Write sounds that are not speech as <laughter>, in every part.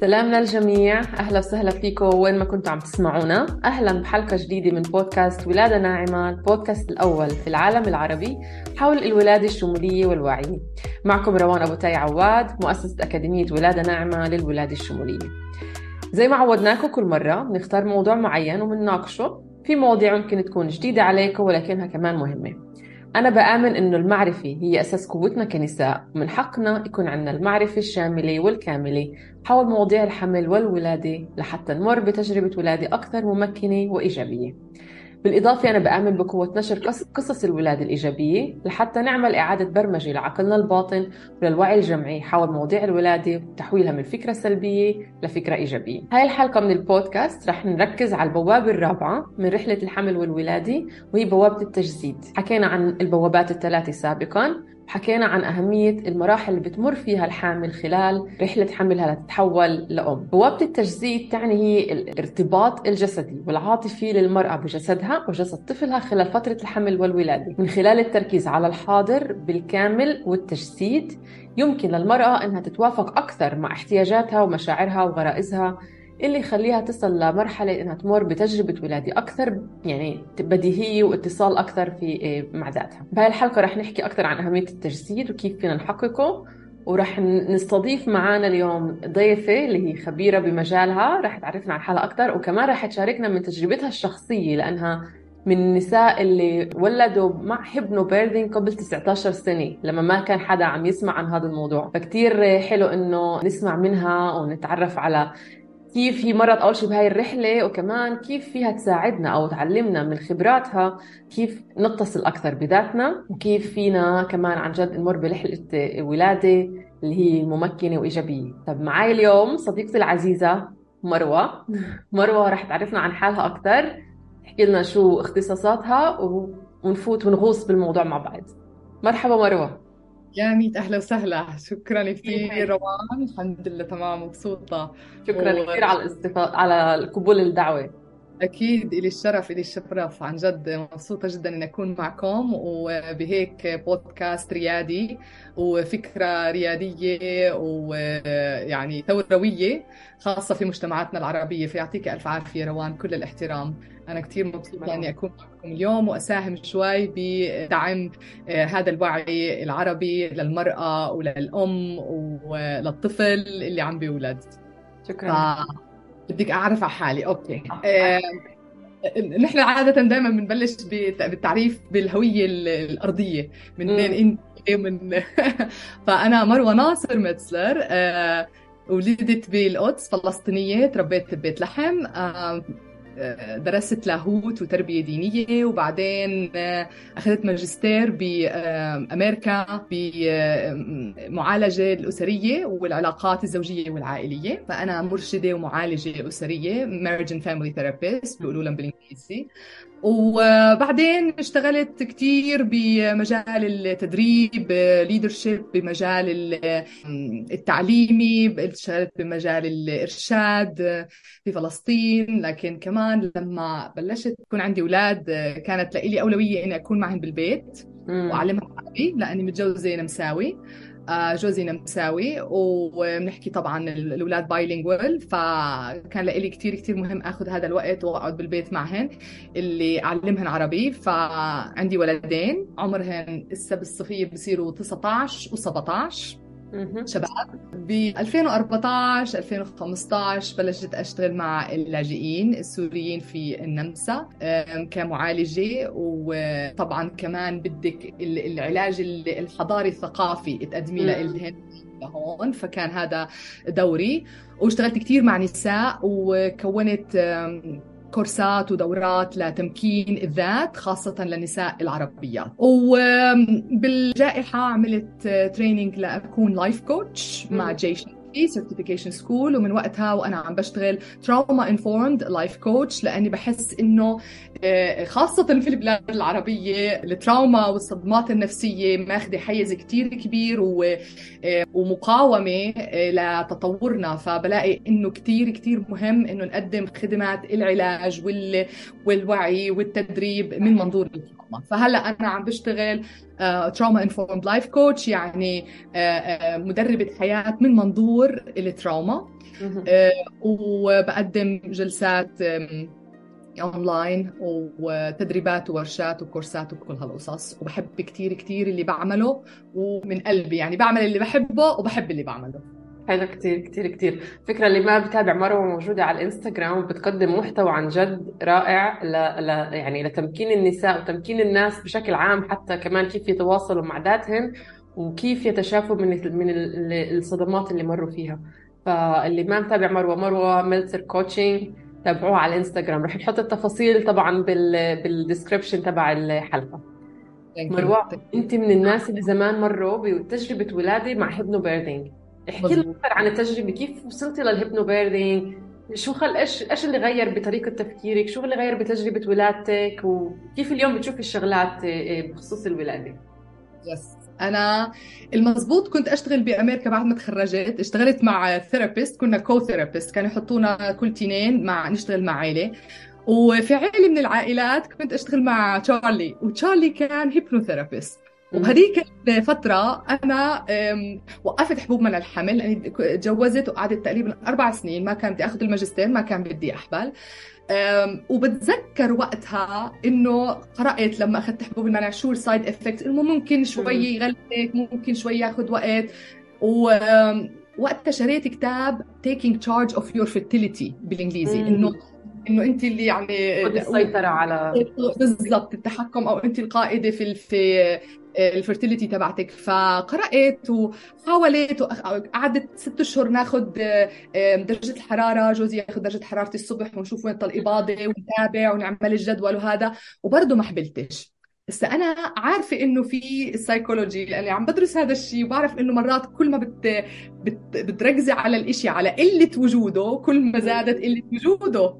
سلام للجميع أهلا وسهلا فيكم وين ما كنتوا عم تسمعونا. أهلا بحلقة جديدة من بودكاست ولادة ناعمة البودكاست الأول في العالم العربي حول الولادة الشمولية والوعي. معكم روان أبو تاي عواد مؤسسة أكاديمية ولادة ناعمة للولادة الشمولية. زي ما عودناكم كل مرة بنختار موضوع معين وبنناقشه في مواضيع ممكن تكون جديدة عليكم ولكنها كمان مهمة. أنا بآمن إنه المعرفة هي أساس قوتنا كنساء ومن حقنا يكون عندنا المعرفة الشاملة والكاملة حول مواضيع الحمل والولادة لحتى نمر بتجربة ولادة أكثر ممكنة وإيجابية. بالإضافة أنا بآمن بقوة نشر قصص الولادة الإيجابية لحتى نعمل إعادة برمجة لعقلنا الباطن وللوعي الجمعي حول مواضيع الولادة وتحويلها من فكرة سلبية لفكرة إيجابية. هاي الحلقة من البودكاست رح نركز على البوابة الرابعة من رحلة الحمل والولادة وهي بوابة التجسيد. حكينا عن البوابات الثلاثة سابقا. حكينا عن أهمية المراحل اللي بتمر فيها الحامل خلال رحلة حملها لتتحول لأم. بوابة التجسيد تعني هي الارتباط الجسدي والعاطفي للمرأة بجسدها وجسد طفلها خلال فترة الحمل والولادة. من خلال التركيز على الحاضر بالكامل والتجسيد يمكن للمرأة أنها تتوافق أكثر مع احتياجاتها ومشاعرها وغرائزها اللي يخليها تصل لمرحلة إنها تمر بتجربة ولادة أكثر يعني بديهية واتصال أكثر في إيه، مع ذاتها. بهاي الحلقة رح نحكي أكثر عن أهمية التجسيد وكيف فينا نحققه ورح نستضيف معنا اليوم ضيفة اللي هي خبيرة بمجالها رح تعرفنا عن حالها أكثر وكمان رح تشاركنا من تجربتها الشخصية لأنها من النساء اللي ولدوا مع حبنه بيرذين قبل 19 سنة لما ما كان حدا عم يسمع عن هذا الموضوع. فكتير حلو إنه نسمع منها ونتعرف على كيف هي مرت أول شيء بهاي الرحلة وكمان كيف فيها تساعدنا أو تعلمنا من خبراتها كيف نتصل أكثر بذاتنا وكيف فينا كمان عن جد نمر برحلة ولادة اللي هي ممكنة وإيجابية. طب معي اليوم صديقتي العزيزة مروة. <laughs> مروة رح تعرفنا عن حالها أكثر تحكي لنا شو اختصاصاتها ونفوت ونغوص بالموضوع مع بعض. مرحبا مروة. يا ميت أهلا وسهلا. شكرا كثير روان. الحمد لله تمام مبسوطة. شكرا و... كثير على الاستفاده على قبول الدعوة. أكيد إلي الشرف إلي الشرف عن جد مبسوطة جدا إني أكون معكم وبهيك بودكاست ريادي وفكرة ريادية ويعني ثورويه خاصة في مجتمعاتنا العربية. فيعطيك ألف عافية روان كل الاحترام. أنا كثير مبسوطة إني أكون معكم اليوم وأساهم شوي بدعم آه، هذا الوعي العربي للمرأة وللأم وللطفل اللي عم بيولد. شكرا. بدك أعرف على حالي. أوكي. آه. نحن عادة دائما بنبلش بالتعريف بالهوية الأرضية من بين أنت من <laughs> فأنا مروة ناصر متسلر آه ولدت بالقدس فلسطينية تربيت ببيت لحم آه درست لاهوت وتربية دينية وبعدين أخذت ماجستير بأمريكا بمعالجة الأسرية والعلاقات الزوجية والعائلية. فأنا مرشدة ومعالجة أسرية marriage and family therapist بيقولوا لهم بالإنجليزي. وبعدين اشتغلت كثير بمجال التدريب leadership بمجال التعليمي اشتغلت بمجال الإرشاد في فلسطين. لكن كمان لما بلشت يكون عندي أولاد كانت لي أولوية إني أكون معهم بالبيت وأعلمهم عربي لأني متجوزة نمساوي. جوزي نمساوي وبنحكي طبعا الأولاد bilingual فكان لي كثير كثير مهم آخذ هذا الوقت وأقعد بالبيت معهن اللي أعلمهن عربي. فعندي ولدين عمرهن هسه بالصيفيه بصيروا 19 و17 شباب ب 2014 2015 بلشت أشتغل مع اللاجئين السوريين في النمسا كمعالجة وطبعا كمان بدك العلاج الحضاري الثقافي تقدمي لهم لهون فكان هذا دوري. واشتغلت كثير مع نساء وكونت كورسات ودورات لتمكين الذات خاصة للنساء العربيات وبالجائحة عملت training لأكون life coach مع Jay Shetty Certification School ومن وقتها وأنا عم بشتغل trauma informed life coach لأني بحس إنه آه، خاصة في البلاد العربية ال trauma والصدمات النفسية ماخذة حيز كتير كبير آه، ومقاومة آه، لتطورنا. فبلاقي إنه كتير كتير مهم إنه نقدم خدمات العلاج والوعي والتدريب من منظور ال trauma فهلا أنا عم بشتغل trauma informed life coach يعني آه، آه، مدربة حياة من منظور ال trauma. آه، وبقدم جلسات اونلاين وتدريبات وورشات وكورسات وكل هالقصص. وبحب كثير كثير اللي بعمله ومن قلبي يعني بعمل اللي بحبه وبحب اللي بعمله. حلو كتير كتير كتير. فكرة اللي ما بتابع مروة موجودة على الإنستغرام بتقدم محتوى عن جد رائع ل... ل... يعني لتمكين النساء وتمكين الناس بشكل عام حتى كمان كيف يتواصلوا مع ذاتهن وكيف يتشافوا من من الصدمات اللي مروا فيها. فاللي ما متابع مروة مروة ميلتر coaching تابعوها على الإنستغرام. رح نحط التفاصيل طبعا بال بال description تبع الحلقة. مروة انت من الناس اللي زمان مروا بتجربة ولادة مع hypnobirthing احكي لنا أكثر عن التجربة كيف وصلتي لل hypnobirthing شو خل إيش إيش اللي غير بطريقة تفكيرك؟ شو اللي غير بتجربة ولادتك؟ وكيف اليوم بتشوفي الشغلات آه، بخصوص الولادة؟ yes أنا المزبوط كنت أشتغل بأمريكا بعد ما تخرجت. اشتغلت مع therapist كنا co-therapist كانوا يحطونا كل تنين مع نشتغل مع عائله وفي عائله من العائلات كنت أشتغل مع تشارلي وتشارلي كان hypnotherapist وبهذيك الفترة أنا وقفت حبوب منع الحمل لأني تجوزت وقعدت تقريبا أربع سنين ما كان بدي أخذ الماجستير ما كان بدي أحبل. وبتذكر وقتها إنه قرأت لما أخذت حبوب المنع شو ال side effect إنه ممكن شوي يغلبك ممكن شوي ياخذ وقت. ووقتها شريت كتاب Taking Charge of Your Fertility بالإنجليزي إنه إنه انت اللي يعني السيطرة على بالضبط التحكم أو انت القائدة في في ال fertility تبعتك. فقرأت وحاولت وقعدت ست أشهر ناخذ درجة الحرارة. جوزي ياخذ درجة حراره الصبح ونشوف وين الإباضة ونتابع ونعمل الجدول وهذا. وبرضه ما حبلتش. بس أنا عارفة إنه في السايكولوجي لأني عم بدرس هذا الشيء وبعرف إنه مرات كل ما بت, بت بتركزي على الإشي على قلة وجوده كل ما زادت قلة وجوده.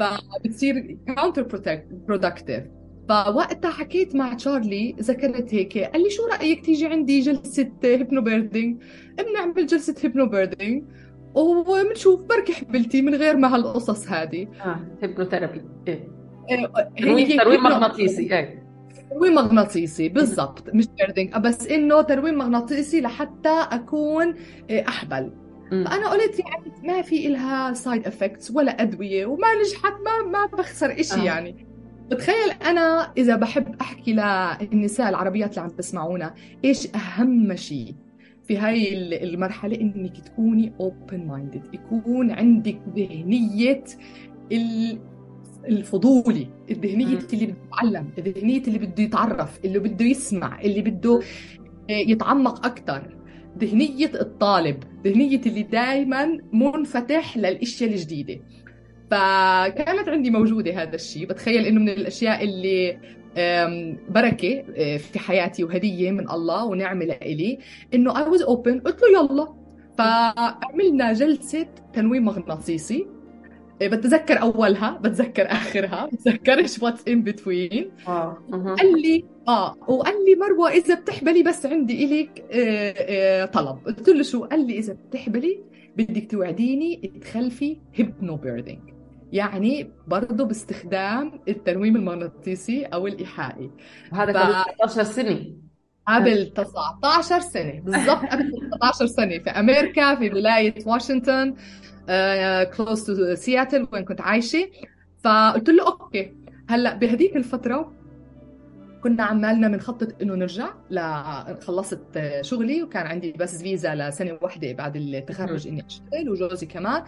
فبتصير counterproductive فوقتها حكيت مع تشارلي ذكرت هيك قال لي شو رأيك تيجي عندي جلسة hypnobirthing بنعمل جلسة hypnobirthing وبنشوف بركي حبلتي من غير ما هالقصص هذه. آه hypnotherapy إيه. تنويم تنويم مغناطيسي. إيه. تنويم مغناطيسي بالضبط مش birthing بس إنه تنويم مغناطيسي لحتى أكون أحبل. فأنا قلت يعني ما في إلها side effects ولا أدوية وما نجحت ما ما بخسر شيء آه. يعني. بتخيل أنا إذا بحب أحكي للنساء العربيات اللي عم تسمعونا إيش أهم شيء في هاي المرحلة؟ إنك تكوني open minded يكون عندك ذهنية الفضولي الذهنية اللي بده يتعلم الذهنية اللي بده يتعرف اللي بده يسمع اللي بده يتعمق أكثر ذهنية الطالب ذهنية اللي دائما منفتح للأشياء الجديدة. فكانت عندي موجودة هذا الشيء بتخيل إنه من الأشياء اللي بركة آه، في حياتي وهدية من الله ونعمة لإلي. إنه I was open قلت له يلا. فعملنا جلسة تنويم مغناطيسي. بتذكر أولها بتذكر آخرها بتذكرش what's in between قال لي آه وقال لي مروة إذا بتحبلي بس عندي الك آه آه طلب. قلت له شو؟ قال لي إذا بتحبلي بدك توعديني تخلفي hypnobirthing يعني برضه باستخدام التنويم المغناطيسي أو الإيحائي. هذا ف... قبل 19 سنة. قبل 19 سنة. بالضبط قبل 19 سنة. في أمريكا في ولاية واشنطن. close to Seattle وين كنت عايشة. فقلت له أوكي هلأ بهديك الفترة كنا عمالنا بنخطط إنه نرجع ل خلصت شغلي وكان عندي بس فيزا لسنة واحدة بعد التخرج إني أشتغل وجوزي كمان.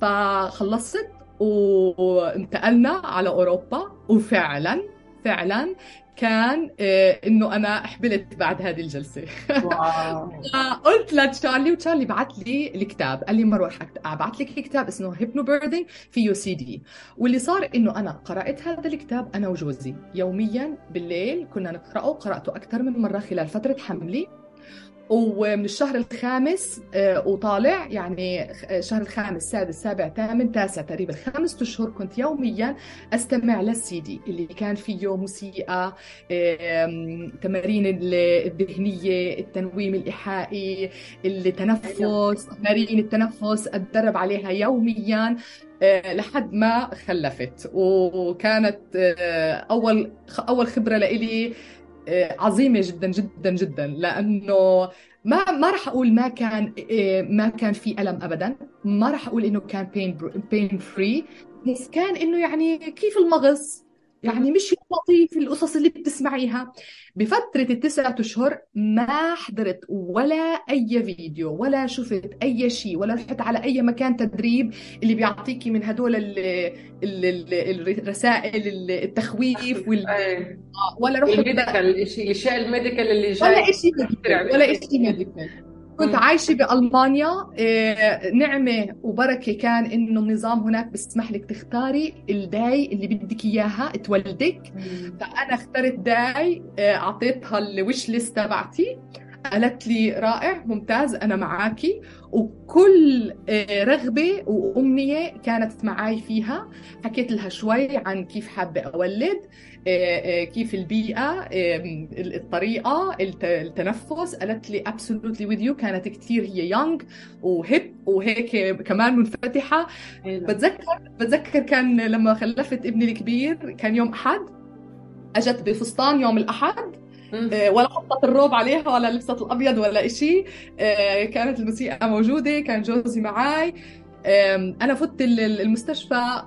فخلصت وانتقلنا على أوروبا وفعلا فعلا كان آه، إنه أنا حبلت بعد هذه الجلسة. <laughs> قلت لتشارلي وتشارلي بعت لي الكتاب. قال لي مروه ابعث لك كتاب اسمه HypnoBirthing فيه سي دي. واللي صار إنه أنا قرأت هذا الكتاب أنا وجوزي. يوميا بالليل كنا نقرأه قرأته أكثر من مرة خلال فترة حملي. ومن الشهر الخامس آه، وطالع يعني الشهر الخامس السادس السابع ثامن تاسع تقريبا خمسة أشهر كنت يوميا أستمع للسي دي اللي كان فيه موسيقى تمارين الذهنية التنويم الايحائي التنفس تمارين التنفس أتدرب عليها يوميا آه، لحد ما خلفت. وكانت آه، أول أول خبرة لإلي آه، عظيمة جدا جدا جدا. لأنه ما ما راح أقول ما كان ما كان في ألم ابدا. ما راح أقول إنه كان بين بين فري بس كان إنه يعني كيف المغص؟ يعني مش لطيف القصص اللي بتسمعيها. بفترة التسعة أشهر ما حضرت ولا أي فيديو ولا شفت أي شيء ولا رحت على أي مكان تدريب اللي بيعطيكي من هدول ال ال ال الرسائل التخويف وال... آه، ولا رحت ال medical الاشياء ال medical اللي جاي. ولا شيء ولا شيء medical كنت عايشة بألمانيا آه، نعمة وبركة كان إنه النظام هناك بيسمح لك تختاري الداي اللي بدك إياها تولدك. فأنا اخترت داي آه، أعطيتها الوش ليست تبعتي. قالت لي رائع ممتاز أنا معاكي. وكل آه، رغبة وأمنية كانت معي فيها. حكيت لها شوي عن كيف حابة أولد. آه، آه، كيف البيئة الطريقة التنفس قالت لي absolutely with you كانت كثير هي يونغ وهيب وهيك كمان منفتحة. بتذكر بتذكر كان لما خلفت ابني الكبير كان يوم أحد أجت بفستان يوم الأحد آه، ولا حطت الروب عليها ولا لبست الأبيض ولا إشي. كانت الموسيقى موجودة كان جوزي معي أنا فت المستشفى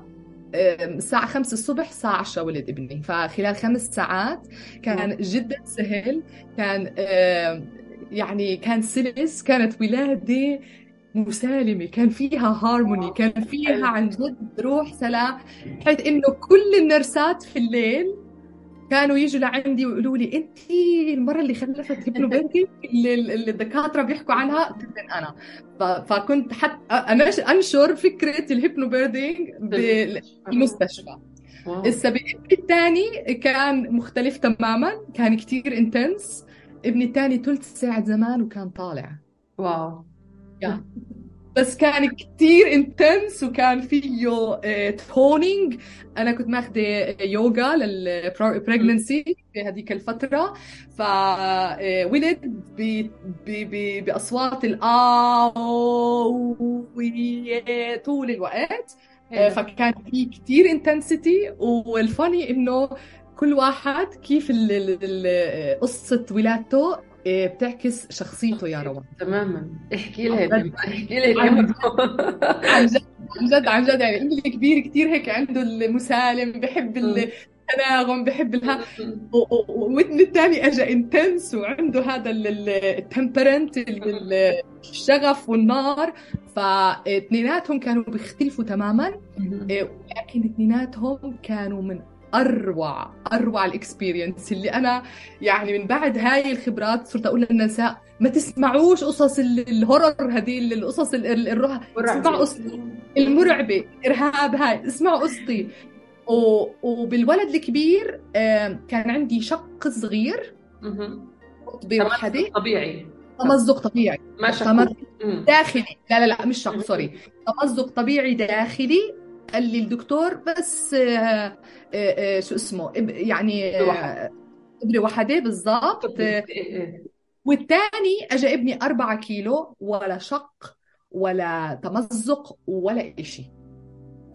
الساعة خمسة الصبح الساعة 10 ولد ابني. فخلال خمس ساعات كان جدا سهل. كان يعني كان سلس كانت ولادة مسالمة. كان فيها هارموني كان فيها عن جد روح سلام. بحيث إنه كل النرسات في الليل كانوا يجوا لعندي ويقولوا لي أنت المرة اللي خلفت hypnobirthing <laughs> اللي, الدكاترة بيحكوا عنها كنت أنا. فكنت حتى انشر فكرة ال hypnobirthing بالمستشفى. السبب الثاني كان مختلف تماما كان كتير intense ابني الثاني ثلث ساعة زمان وكان طالع. wow. بس كان كتير intense وكان فيه toning آه، أنا كنت ماخذه يوغا لل pregnancy في هذيك الفترة. فولد آه، بأصوات الاو طول الوقت. آه، فكان في كتير intensity وال funny إنه كل واحد كيف قصة ولادته بتعكس شخصيته يا روان. تماما. احكي لها احكي لها عن جد عن جد عن جد. يعني ابني الكبير كثير هيك عنده المسالم بحب التناغم بحب الها. وابني الثاني اجى إنتنس وعنده هذا التمبرنت الشغف والنار. فاثنيناتهم كانوا بيختلفوا تماما. إيه، ولكن اثنيناتهم كانوا من أروع أروع الاكسبيرينس اللي أنا يعني من بعد هاي الخبرات صرت أقول للنساء ما تسمعوش قصص الهورر هذه القصص الروح اسمعوا قصتي المرعبة الارهاب هاي اسمعوا قصتي. وبالولد الكبير كان عندي شق صغير. بوحده طبيعي. تمزق طبيعي. ما داخلي. لا لا لا مش شق سوري. تمزق طبيعي داخلي. قال لي الدكتور بس آه، آه، آه، شو اسمه يعني ابره وحدة. بالضبط. والثاني اجى ابني أربعة كيلو ولا شق ولا تمزق ولا إشي.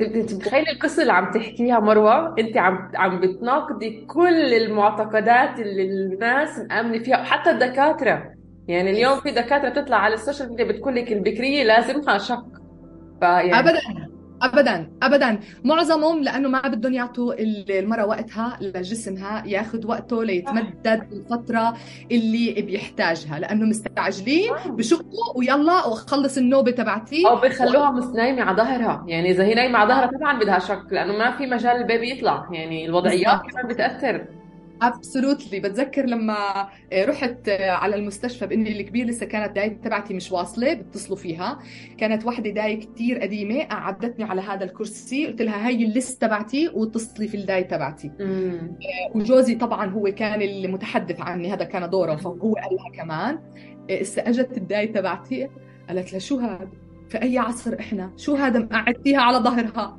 أنت متخيلي القصة اللي عم تحكيها مروة؟ أنت عم عم بتناقضي كل المعتقدات اللي الناس مآمنة فيها حتى الدكاترة. يعني اليوم في دكاترة بتطلع على ال social media بتقول لك البكرية لازمها شق. فيعني ابدا. ابدا ابدا. معظمهم لأنه ما بدهم يعطوا المرأة وقتها لجسمها ياخذ وقته ليتمدد الفترة اللي بيحتاجها لأنه مستعجلين بشقوا ويلا وخلص النوبة تبعتي. أو بخلوها مس نايمه على ظهرها. يعني إذا هي نايمة على ظهرها طبعا بدها شق لأنه ما في مجال ال baby يطلع. يعني الوضعيات كمان بتأثر. absolutely بتذكر لما آه، رحت آه، على المستشفى بابني الكبير لسه كانت داي تبعتي مش واصلة بتصلوا فيها. كانت وحدة داي كثير قديمة قعدتني على هذا الكرسي قلت لها هي ال list تبعتي واتصلي في الداي تبعتي. مم. آه، وجوزي طبعا هو كان المتحدث عني هذا كان دوره فهو قال لها كمان أجت الداي تبعتي قالت لها شو هذا في أي عصر إحنا شو هذا مقعدتيها على ظهرها؟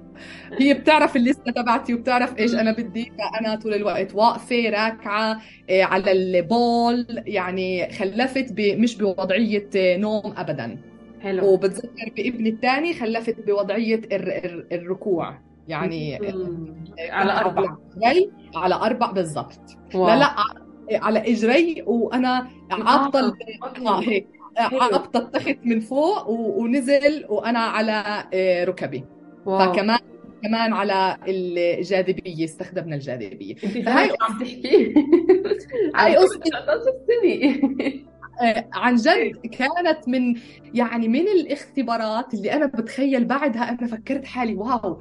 هي بتعرف الليستة تبعتي وبتعرف إيش أنا بدي فأنا طول الوقت واقفة راكعة إيه، على البول يعني خلفت مش بوضعية نوم ابدا حلو وبتذكر بابني الثاني خلفت الر- الر- الركوع يعني. كنت على أربع إجري على أربع بالضبط. لا لا على إجري وأنا عابطة. هيك. عابطة التخت من فوق و- ونزل وأنا على آه، ركبي واو. فكمان كمان على الجاذبية استخدمنا الجاذبية. فهي عم تحكي. هاي عم قصة 19 سنة آه، عن جد كانت من يعني من الاختبارات اللي أنا بتخيل بعدها أنا فكرت حالي واو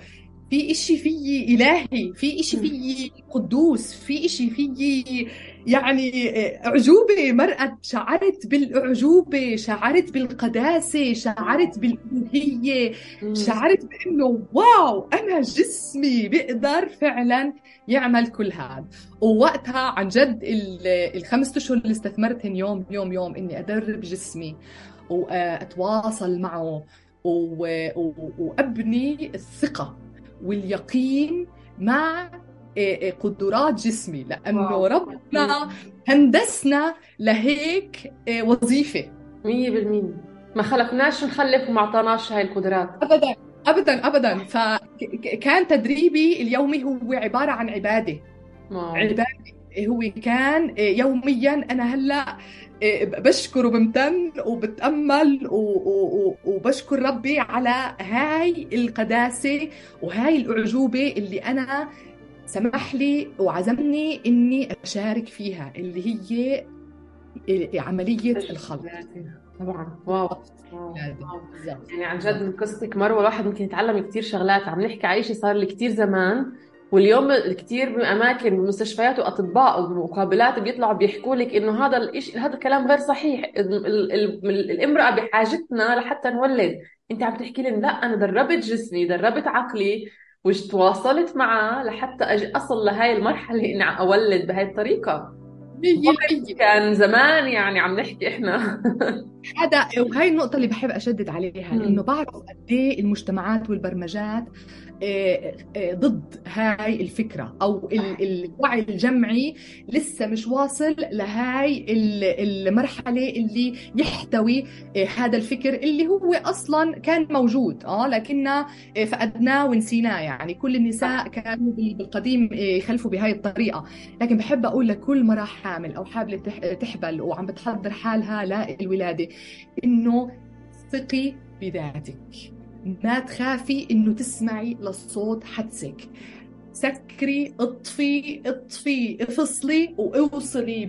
في إشي فيي إلهي في إشي فيي قدوس في إشي فيي يعني آه، اعجوبه مرأت شعرت بالاعجوبه شعرت بالقداسة شعرت بالالوهيه شعرت بإنه واو أنا جسمي بيقدر فعلا يعمل كل هذا. ووقتها عن جد ال- الخمس أشهر اللي استثمرتهن يوم يوم يوم إني أدرب جسمي وأتواصل معه و- و- وأبني الثقة. واليقين مع إيه إيه قدرات جسمي لأنه واو. ربنا هندسنا لهيك إيه وظيفة. مية بالمية. ما خلقناش نخلف وما اعطاناش هاي القدرات. ابدا ابدا ابدا. فكان تدريبي اليومي هو عبارة عن عبادة. واو. عبادة هو كان يوميا أنا هلأ بشكر وبمتن وبتأمل و- و- و- وبشكر ربي على هاي القداسة وهاي الأعجوبة اللي أنا سمح لي وعزمني إني أشارك فيها اللي هي عملية الخلق. طبعا. واو. واو. بالضبط يعني عن جد من قصتك مروه الواحد ممكن يتعلم كثير شغلات. عم نحكي شيء صار لي كثير زمان. واليوم كثير بأماكن بمستشفيات وأطباء ومقابلات بيطلعوا بيحكوا لك إنه هذا الشيء هذا الكلام غير صحيح. ال- ال- ال- الامرأة بحاجتنا لحتى نولد. أنت عم تحكي لي لا أنا دربت جسمي دربت عقلي وتواصلت معه لحتى أجي أصل لهي المرحلة إني أولد بهي الطريقة. كان زمان يعني عم نحكي إحنا. <laughs> هذا وهي النقطة اللي بحب أشدد عليها. إنه بعرف قد إيه المجتمعات والبرمجات آه، آه، ضد هاي الفكرة أو ال- الوعي الجمعي لسه مش واصل لهاي ال- المرحلة اللي يحتوي آه، هذا الفكر اللي هو أصلا كان موجود آه لكننا آه، فقدناه ونسيناه. يعني كل النساء كانوا بال- بالقديم يخلفوا بهاي الطريقة. لكن بحب أقول لكل مرة حامل أو حابلة تح- تحبل وعم بتحضر حالها للولادة إنه ثقي بذاتك. ما تخافي إنه تسمعي للصوت حدسك. سكري اطفي اطفي افصلي واوصلي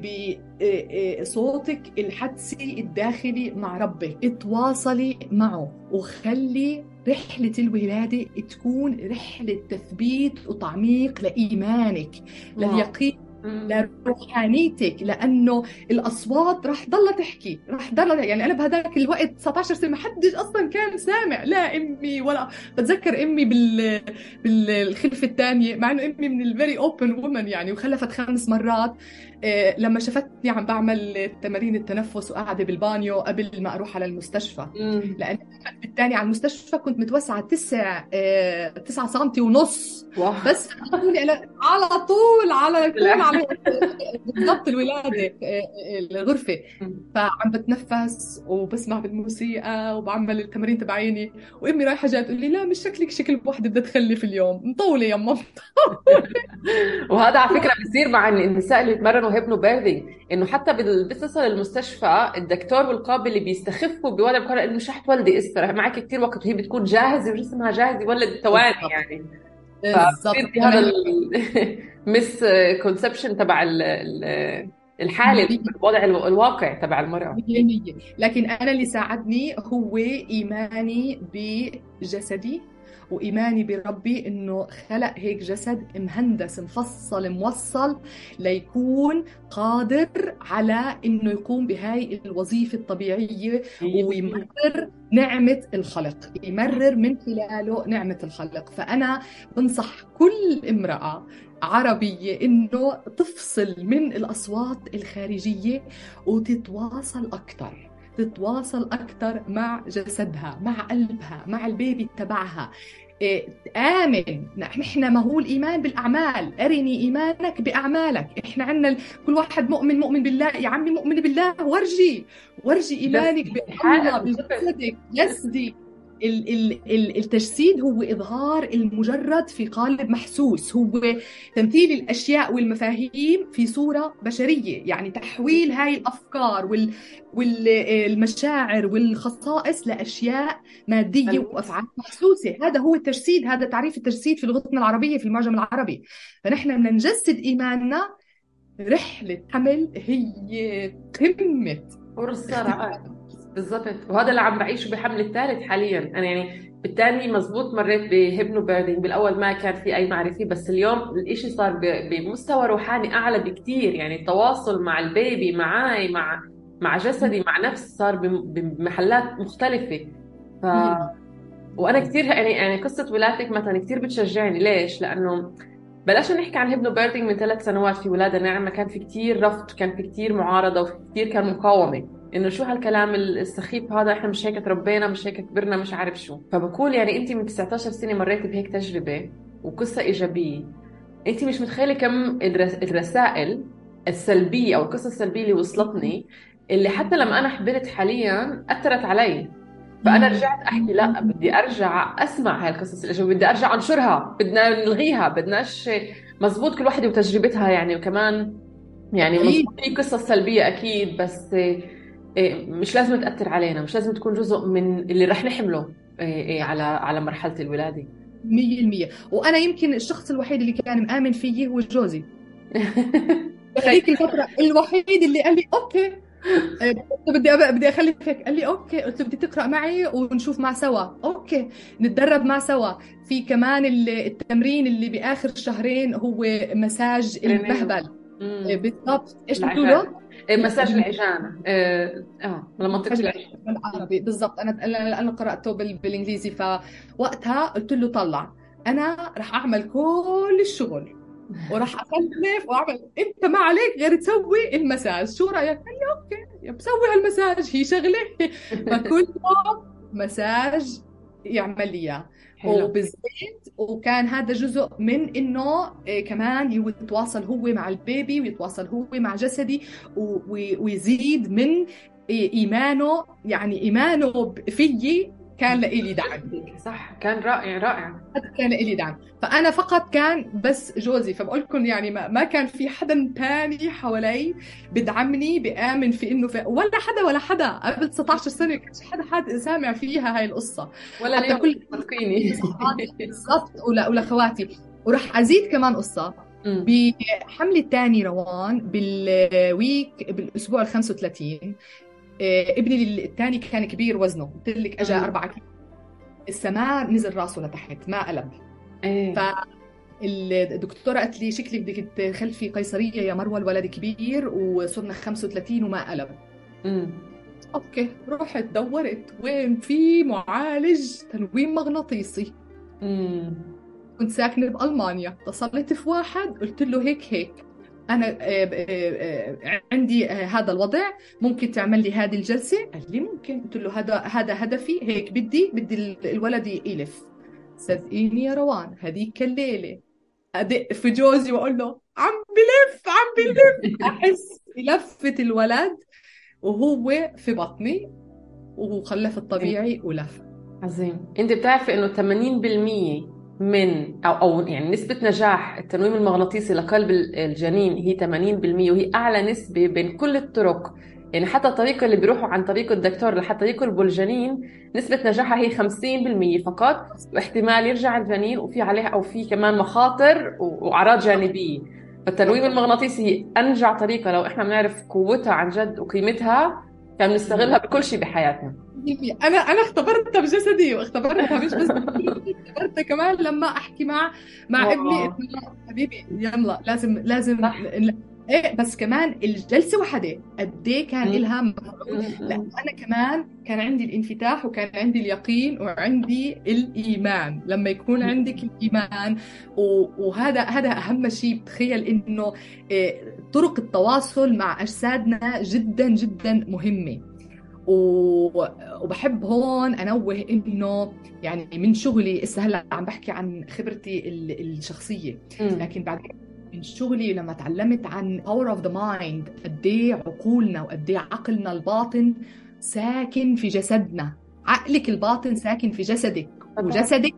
بصوتك الحدسي الداخلي مع ربك. اتواصلي معه وخلي رحلة الولادة تكون رحلة تثبيت وتعميق لإيمانك لليقين لروحانيتك لأنه الأصوات رح ضلها تحكي رح ضلها يعني أنا بهداك الوقت 19 سنة ما حدش أصلا كان سامع لا أمي ولا بتذكر أمي بال بالخلفة الثانية مع إنه أمي من ال very open وومن يعني وخلفت خمس مرات. لما شافتني عم بعمل تمارين التنفس وقاعدة بالبانيو قبل ما أروح على المستشفى. لابني الثاني على المستشفى كنت متوسعة تسع آه، تسعة سنتي ونص. wow. بس على طول على طول على بالضبط الولادة آه، الغرفة. فعم بتنفس وبسمع بالموسيقى وبعمل التمارين تبعتي. وأمي رايحة جاية تقول لي لا مش شكلك شكل وحده بدها تخلف اليوم. مطولة يما <laughs> وهذا على فكرة بصير مع النساء اللي بيتمرنوا hypnobirthing إنه حتى بتصل المستشفى الدكتور والقابلة اللي بيستخفوا بوضع بقرر إنه مش رح تولدي لسه معك كثير وقت وهي بتكون جاهزة وجسمها جاهز يولد ثواني. يعني. بالضبط. هذا ال misconception <laughs> تبع ال- ال- الحالة الوضع الو- الواقع تبع المرأة. مية مية لكن أنا اللي ساعدني هو إيماني بجسدي. وإيماني بربي إنه خلق هيك جسد مهندس مفصل موصل ليكون قادر على إنه يقوم بهاي الوظيفة الطبيعية ويمرر نعمة الخلق يمرر من خلاله نعمة الخلق. فأنا بنصح كل امرأة عربية إنه تفصل من الأصوات الخارجية وتتواصل أكثر تتواصل أكثر مع جسدها مع قلبها مع البيبي تبعها. إيه، آمن. نحن ما هو الإيمان بالأعمال. أرني إيمانك بأعمالك. إحنا عندنا كل واحد مؤمن مؤمن بالله. يا عمي مؤمن بالله. ورجي ورجي إيمانك بالله بجسدك. جسدي التجسيد هو إظهار المجرد في قالب محسوس. هو تمثيل الأشياء والمفاهيم في صورة بشرية يعني تحويل هاي الأفكار والمشاعر والخصائص لأشياء مادية وأفعال محسوسة. هذا هو التجسيد هذا تعريف التجسيد في لغتنا العربية في المعجم العربي. فنحن بدنا نجسد إيماننا. رحلة حمل هي قمة فرصة بالضبط وهذا اللي عم بعيشه بحمل الثالث حاليا. أنا يعني بالثاني مزبوط مريت ب hypnobirthing بالأول ما كان في أي معرفة بس اليوم الإشي صار بمستوى روحاني أعلى بكثير يعني التواصل مع ال baby معي مع مع جسدي مع نفسي صار بمحلات مختلفة. ف وأنا كثير يعني يعني قصة ولادتك مثلا كثير بتشجعني. ليش؟ لأنه بلشنا نحكي عن هيبنو بيردينج من ثلاث سنوات. في ولادة ناعمة كان في كثير رفض كان في كثير معارضة وفي كثير كان مقاومة. إنه شو هالكلام السخيف هذا إحنا مش هيك تربينا مش هيك كبرنا مش عارف شو. فبقول يعني انت من 19 سنة مريت بهيك تجربة وقصة إيجابية. انت مش متخيلة كم الرسائل السلبية أو القصص السلبية اللي وصلتني اللي حتى لما أنا حبلت حاليا أثرت علي. فأنا رجعت أحكي لا بدي أرجع أسمع هاي القصص الايجابيه بدي أرجع أنشرها بدنا نلغيها بدناش مزبوط كل وحدة وتجربتها يعني. وكمان يعني في قصص سلبية أكيد بس مش لازم تأثر علينا مش لازم تكون جزء من اللي رح نحمله إيه، إيه، على على مرحلة الولادة. 100% وأنا يمكن الشخص الوحيد اللي كان مآمن فيي هو جوزي. <laughs> هذيك الفترة الوحيد اللي قال لي okay. بدي بدي اخلفك قال لي okay قلت له بدي تقرأ معي ونشوف مع سوا. okay نتدرب مع سوا. في كمان التمرين اللي بآخر شهرين هو مساج المهبل. بالضبط. إيش بتقولوا؟ إيه، مساج العجانة آه, آه، لمنطقة العجانة بالعربي. بالضبط. أنا لأنه قرأته بالإنجليزي فوقتها قلت له طلع. أنا رح أعمل كل الشغل وراح اخلف وأعمل. أنت ما عليك غير تسوي المساج. شو رأيك؟ قال لي okay بسوي هالمساج. هي شغلة. <laughs> فكل يوم مساج يعمل لي إياه. وبالزيت وكان هذا جزء من إنه إيه، كمان يتواصل هو مع ال baby ويتواصل هو مع جسدي ويزيد من إيه، إيمانه يعني إيمانه فيي كان لإلي دعم. صح. كان رائع رائع. كان لإلي دعم. فأنا فقط كان بس جوزي فبقول لكم يعني ما, ما كان في حدا تاني حوالي بدعمني بآمن في إنه في ولا حدا ولا حدا. قبل 19 سنة كانش حدا حد سامع فيها هاي القصة. ولا اليوم كل صدقيني بالضبط. ولأخواتي وراح أزيد كمان قصة. بحملة تاني روان بالويك بالأسبوع ال 35 آه، ابني الثاني كان كبير وزنه. قلت لك اجى 4 كيلو. السماء نزل راسه لتحت ما قلب. إيه فالدكتوره قالت لي شكلك بدك تخلفي قيصرية يا مروة الولد كبير وصرنا 35 وما قلب. امم أوكي رحت دورت وين في معالج تنويم مغناطيسي. امم كنت ساكنة بألمانيا. اتصلت في واحد قلت له هيك هيك. أنا آه، آه، آه، عندي هذا الوضع ممكن تعمل لي هذه الجلسة؟ قال لي ممكن. قلت له هذا هذا هدفي هيك بدي بدي الولد يلف. صدقيني يا روان هذيك الليلة. أدق في جوزي وأقول له عم بلف عم بلف. أحس بلفه الولد وهو في بطني وخلف الطبيعي ولف. عظيم. أنت بتعرفي إنه 80% من أو أو يعني نسبة نجاح التنويم المغناطيسي لقلب الجنين هي 80% وهي أعلى نسبة بين كل الطرق. يعني حتى الطريقة اللي بيروحوا عن طريق الدكتور لحتى يقلبوا الجنين نسبة نجاحها هي 50% فقط واحتمال يرجع الجنين وفي عليها أو في كمان مخاطر وأعراض جانبية. فالتنويم المغناطيسي هي أنجع طريقة لو إحنا بنعرف قوتها عن جد وقيمتها كان نستغلها بكل شيء بحياتنا. أنا أنا اختبرتها بجسدي واختبرتها مش بس اختبرتها كمان لما أحكي مع مع ابني. حبيبي يلا لازم لازم إيه بس كمان الجلسة وحده قد إيه كان لها لا أنا كمان كان عندي الانفتاح وكان عندي اليقين وعندي الإيمان. لما يكون عندك الإيمان وهذا هذا أهم شيء. تخيل إنه إيه، طرق التواصل مع أجسادنا جدا جدا مهمة. و... وبحب هون انوه انه يعني من شغلي هسه هلا عم بحكي عن خبرتي الشخصية. لكن بعدين من شغلي لما تعلمت عن power of the mind قد إيه عقولنا وقد إيه عقلنا الباطن ساكن في جسدنا. عقلك الباطن ساكن في جسدك وجسدك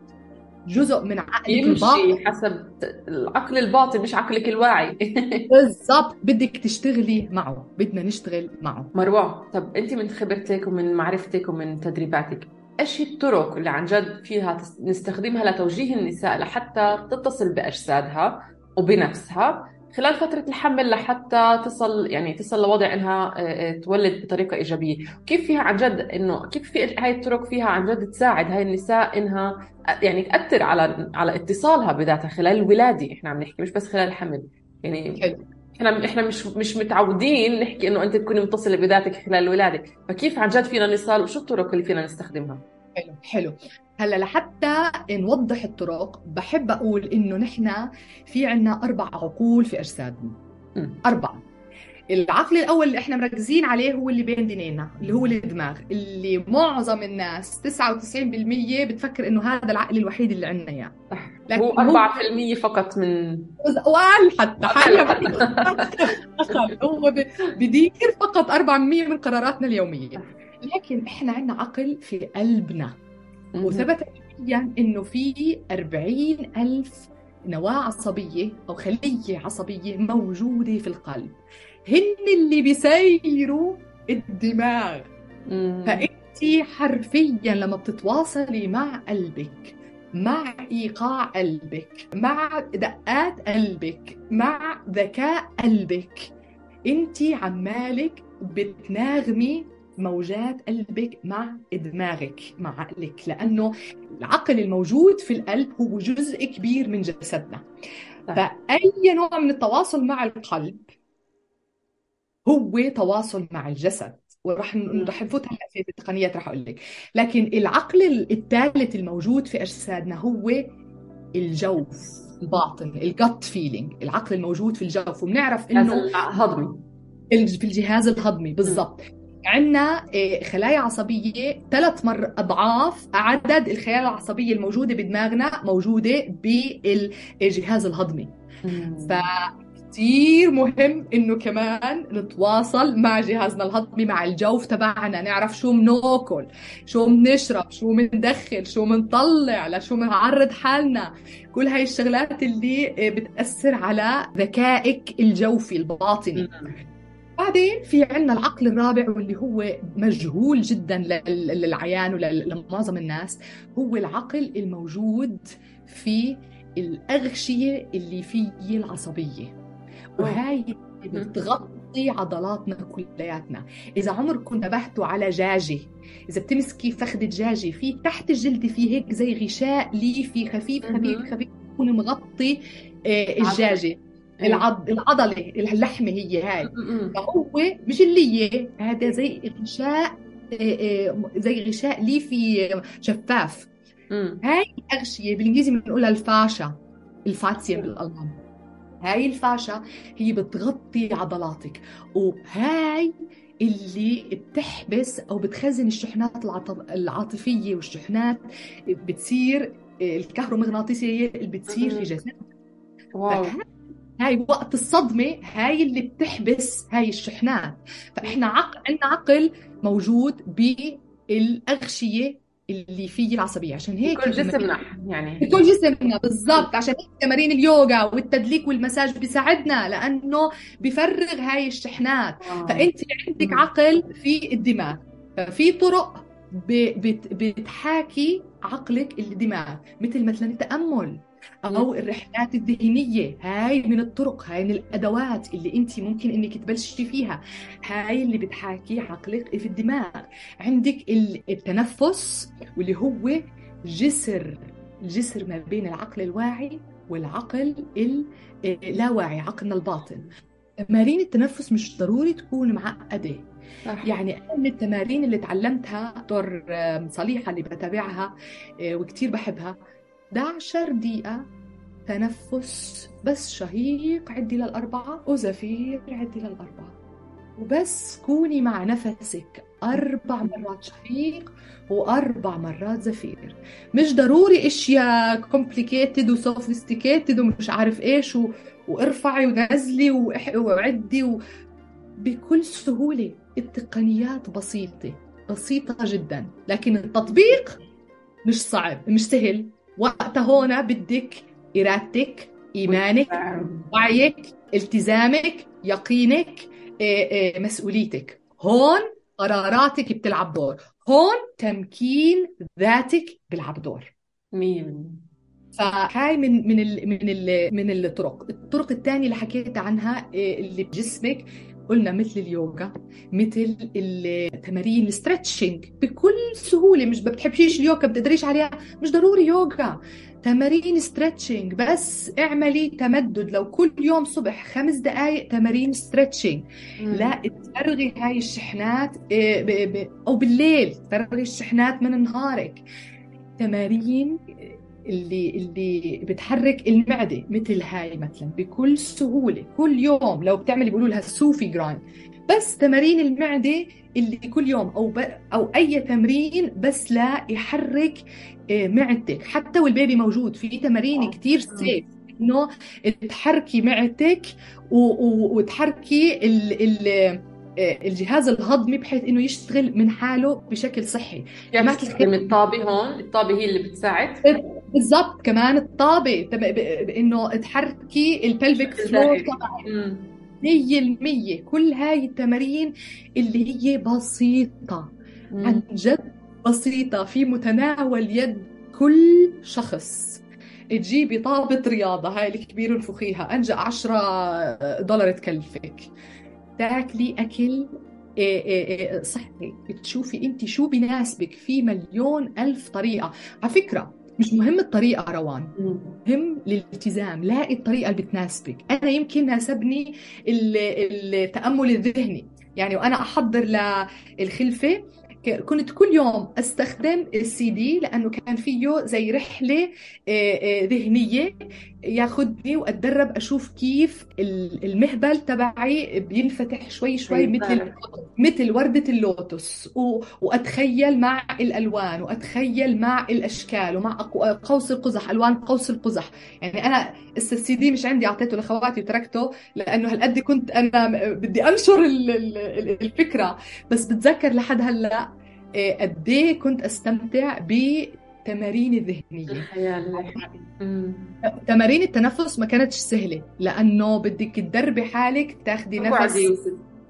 جزء من عقلك يمشي الباطن. حسب العقل الباطن مش عقلك الواعي. <laughs> بالضبط. بدك تشتغلي معه. بدنا نشتغل معه. مروة طب انت من خبرتك ومن معرفتك ومن تدريباتك إيش هي الطرق اللي عن جد فيها نستخدمها لتوجيه النساء لحتى تتصل بأجسادها وبنفسها؟ خلال فترة الحمل لحتى تصل يعني تصل لوضع إنها آه، آه، تولد بطريقة إيجابية، كيف فيها عن جد انه كيف في هاي الطرق فيها عن جد تساعد هاي النساء إنها آه، يعني تأثر على على اتصالها بذاتها خلال الولادة، إحنا عم نحكي مش بس خلال الحمل، يعني حلو. إحنا إحنا مش مش متعودين نحكي إنه أنت تكوني متصلة بذاتك خلال الولادة، فكيف عن جد فينا نصل وشو الطرق اللي فينا نستخدمها؟ حلو حلو. هلا لحتى نوضح الطرق بحب أقول إنه نحن في عنا أربع عقول في أجسادنا. أربعة. العقل الأول اللي إحنا مركزين عليه هو اللي بين دينينا اللي هو الدماغ. اللي معظم الناس 99% بتفكر إنه هذا العقل الوحيد اللي عندنا إياه. لكن هو 4% فقط من وقال حتى. <laughs> هو بدير فقط 4% من قراراتنا اليومية. لكن إحنا عندنا عقل في قلبنا. وثبت علميا إنه في 40 ألف نواة عصبية أو خلية عصبية موجودة في القلب. هن اللي بيسيروا الدماغ. فأنت حرفيا لما بتتواصلي مع قلبك مع إيقاع قلبك مع دقات قلبك مع ذكاء قلبك انت عمالك بتناغمي موجات قلبك مع دماغك مع عقلك لأنه العقل الموجود في القلب هو جزء كبير من جسدنا. فأي نوع من التواصل مع القلب هو تواصل مع الجسد ورح رح نفوت هلا في التقنيات رح أقول لك لكن العقل الثالث الموجود في أجسادنا هو الجوف الباطن الجت فيلينج العقل الموجود في الجوف. وبنعرف إنه هضمي في الجهاز الهضمي بالضبط. عندنا آه، خلايا عصبية ثلاث مر أضعاف عدد الخلايا العصبية الموجودة بدماغنا موجودة بالجهاز الهضمي. فكتير مهم إنه كمان نتواصل مع جهازنا الهضمي مع الجوف تبعنا نعرف شو بناكل شو بنشرب شو بندخل شو بنطلع لشو بنعرض حالنا. كل هاي الشغلات اللي آه، بتأثر على ذكائك الجوفي الباطني. بعدين في عندنا العقل الرابع واللي هو مجهول جدا للعيان ولمعظم الناس هو العقل الموجود في الأغشية اللي فيه العصبية. وهاي بتغطي عضلاتنا كلياتنا. إذا عمركم انتبهتوا على جاجة إذا بتمسكي فخذ دجاجة في تحت الجلد في هيك زي غشاء ليفي خفيف خفيف خفيف يكون مغطي آه، الجاجة. العض... العضلة اللحمة هي هاي. فهو مش اللي هذا زي غشاء آه، آه، زي غشاء ليفي شفاف. هاي الأغشية بالإنجليزي بنقولها الفاشا الفاتسيا بالألمان. هاي الفاشا هي بتغطي عضلاتك وهاي اللي بتحبس أو بتخزن الشحنات العاطفية والشحنات بتصير الكهرومغناطيسية اللي بتصير في جسدك. واو. هاي وقت الصدمة هاي اللي بتحبس هاي الشحنات. فإحنا عقل عندنا عقل موجود بالأغشية اللي فيه العصبية. عشان هيك كل جسمنا يعني. كل جسمنا بالضبط. عشان هيك تمارين اليوجا والتدليك والمساج بيساعدنا لأنه بفرغ هاي الشحنات. آه. فأنت عندك عقل في الدماغ. ففي طرق بتحاكي عقلك الدماغ مثل مثلا التأمل. أو الرحلات الذهنية. هاي من الطرق هاي من الأدوات اللي انت ممكن إنك تبلشي فيها. هاي اللي بتحاكي عقلك في الدماغ. عندك التنفس واللي هو جسر. الجسر ما بين العقل الواعي والعقل اللاواعي عقلنا الباطن. تمارين التنفس مش ضروري تكون معقدة. صح. يعني أنا من التمارين اللي تعلمتها دكتور صليحة اللي بتابعها آه، وكتير بحبها. 11 دقيقة تنفس بس شهيق عدي للأربعة وزفير عدي للأربعة. وبس كوني مع نفسك أربع مرات شهيق وأربع مرات زفير. مش ضروري أشياء complicated وسوفيستيكيتد ومش عارف إيش و... وارفعي ونزلي. وعدي و... بكل سهولة. التقنيات بسيطة بسيطة جدا. لكن التطبيق مش صعب مش سهل. وقتها هون بدك إرادتك إيمانك وعيك التزامك يقينك إيه، إيه، مسؤوليتك. هون قراراتك بتلعب دور. هون تمكين ذاتك بيلعب دور. مين فهاي من من ال من ال من الطرق. الطرق الثانية اللي حكيت عنها إيه، اللي بجسمك قلنا مثل اليوغا مثل التمارين ال stretching بكل سهولة مش بتحبيش اليوغا بتقدريش عليها مش ضروري يوغا. تمارين stretching بس اعملي تمدد. لو كل يوم صبح خمس دقائق تمارين stretching لا تفرغي هاي الشحنات إيه، أو بالليل تفرغي الشحنات من نهارك. تمارين اللي اللي بتحرك المعدة مثل هاي مثلا بكل سهولة كل يوم لو بتعملي بيقولوا لها Sufi grind بس تمارين المعدة اللي كل يوم أو ب... أو أي تمرين بس لا يحرك آه، معدتك. حتى والبيبي موجود في تمارين كثير safe إنه تحركي معدتك و... و... وتحركي ال... ال... آه، الجهاز الهضمي بحيث إنه يشتغل من حاله بشكل صحي. يعني ما تستخدم الطابة هون؟ الطابة هي اللي بتساعد؟ بالضبط كمان الطابه إنه تحركي ال pelvic floor تبعك مية المية كل هاي التمارين اللي هي بسيطة عن جد بسيطة في متناول يد كل شخص. تجيبي طابة رياضة هاي الكبيرة انفخيها أنجا عشرة دولار تكلفك. تاكلي أكل إيه، إيه، إيه، صحي. تشوفي انت شو بناسبك في مليون ألف طريقة. على فكرة مش مهم الطريقة روان مهم الالتزام لاقي الطريقة اللي بتناسبك. أنا يمكن ناسبني التأمل الذهني. يعني وأنا أحضر للخلفة كنت كل يوم أستخدم السي دي لأنه كان فيه زي رحلة آه، آه، ذهنية. ياخذني واتدرب أشوف كيف المهبل تبعي بينفتح شوي شوي مثل مثل وردة اللوتس وأتخيل مع الألوان وأتخيل مع الأشكال ومع قوس القزح ألوان قوس القزح. يعني أنا السي دي مش عندي أعطيته لأخواتي وتركته لأنه هالقد كنت أنا بدي أنشر الفكرة. بس بتذكر لحد هلأ آه، قد إيه كنت أستمتع بتمارين الذهنية. تمارين التنفس ما كانتش سهلة لأنه بدك تدربي حالك تاخدي نفس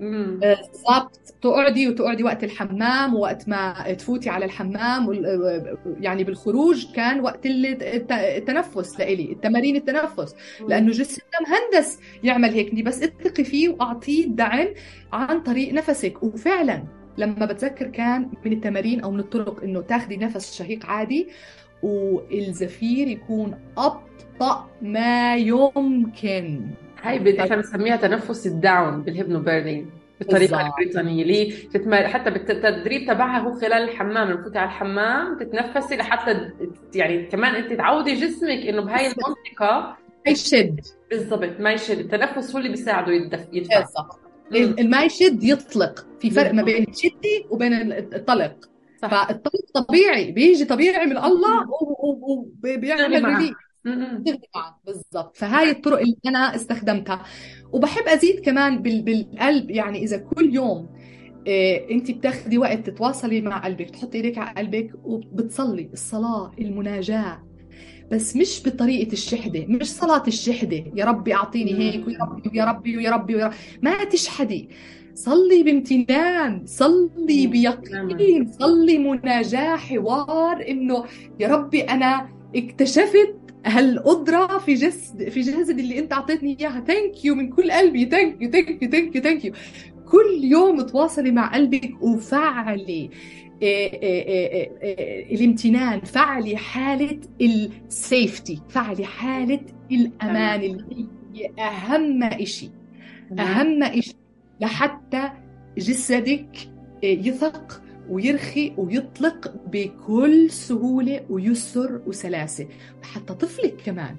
بالضبط. تقعدي وتقعدي وقت الحمام ووقت ما تفوتي على الحمام يعني بالخروج كان وقت التنفس لإلي التمارين التنفس. لأنه جسمنا مهندس يعمل هيك بس اتقي فيه وأعطيه الدعم عن طريق نفسك. وفعلا لما بتذكر كان من التمارين أو من الطرق إنه تاخدي نفس شهيق عادي والزفير يكون أبطأ ما يمكن. هاي إحنا بنسميها تنفس ال down بال hypnobirthing بالطريقة. البريطانية ليه تتمر... حتى بالتدريب تبعها هو خلال الحمام لما تفوتي على الحمام تتنفسي لحتى يعني كمان أنت تعودي جسمك إنه بهاي المنطقة ما يشد. بالضبط ما يشد. التنفس هو اللي بيساعده يدفع. بالضبط. الماء يشد يطلق. في فرق ما بين تشدي وبين الطلق. صح. فالطلق طبيعي بيجي طبيعي من الله وبيعمل ريليف. بالضبط. فهاي الطرق اللي أنا استخدمتها. وبحب أزيد كمان بالقلب. يعني إذا كل يوم إيه انت بتاخدي وقت تتواصلي مع قلبك تحطي إيدك على قلبك وبتصلي الصلاة المناجاة. بس مش بطريقة الشحدة مش صلاة الشحدة يا ربي أعطيني هيك ويا ربي ويا ربي ويا ربي, ويا ربي. ما تشحدي. صلي بامتنان صلي بيقين صلي مناجاة حوار إنه يا ربي أنا اكتشفت هالقدرة في جسد في جسد اللي أنت أعطيتني إياها. thank you من كل قلبي. thank you thank you thank you thank you كل يوم تواصلي مع قلبك وفعلي. الامتنان فعلي حالة ال safety فعلي حالة الأمان اللي هي أهم إشي. أهم إشي. لحتى جسدك يثق ويرخي ويطلق بكل سهولة ويسر وسلاسة. حتى طفلك كمان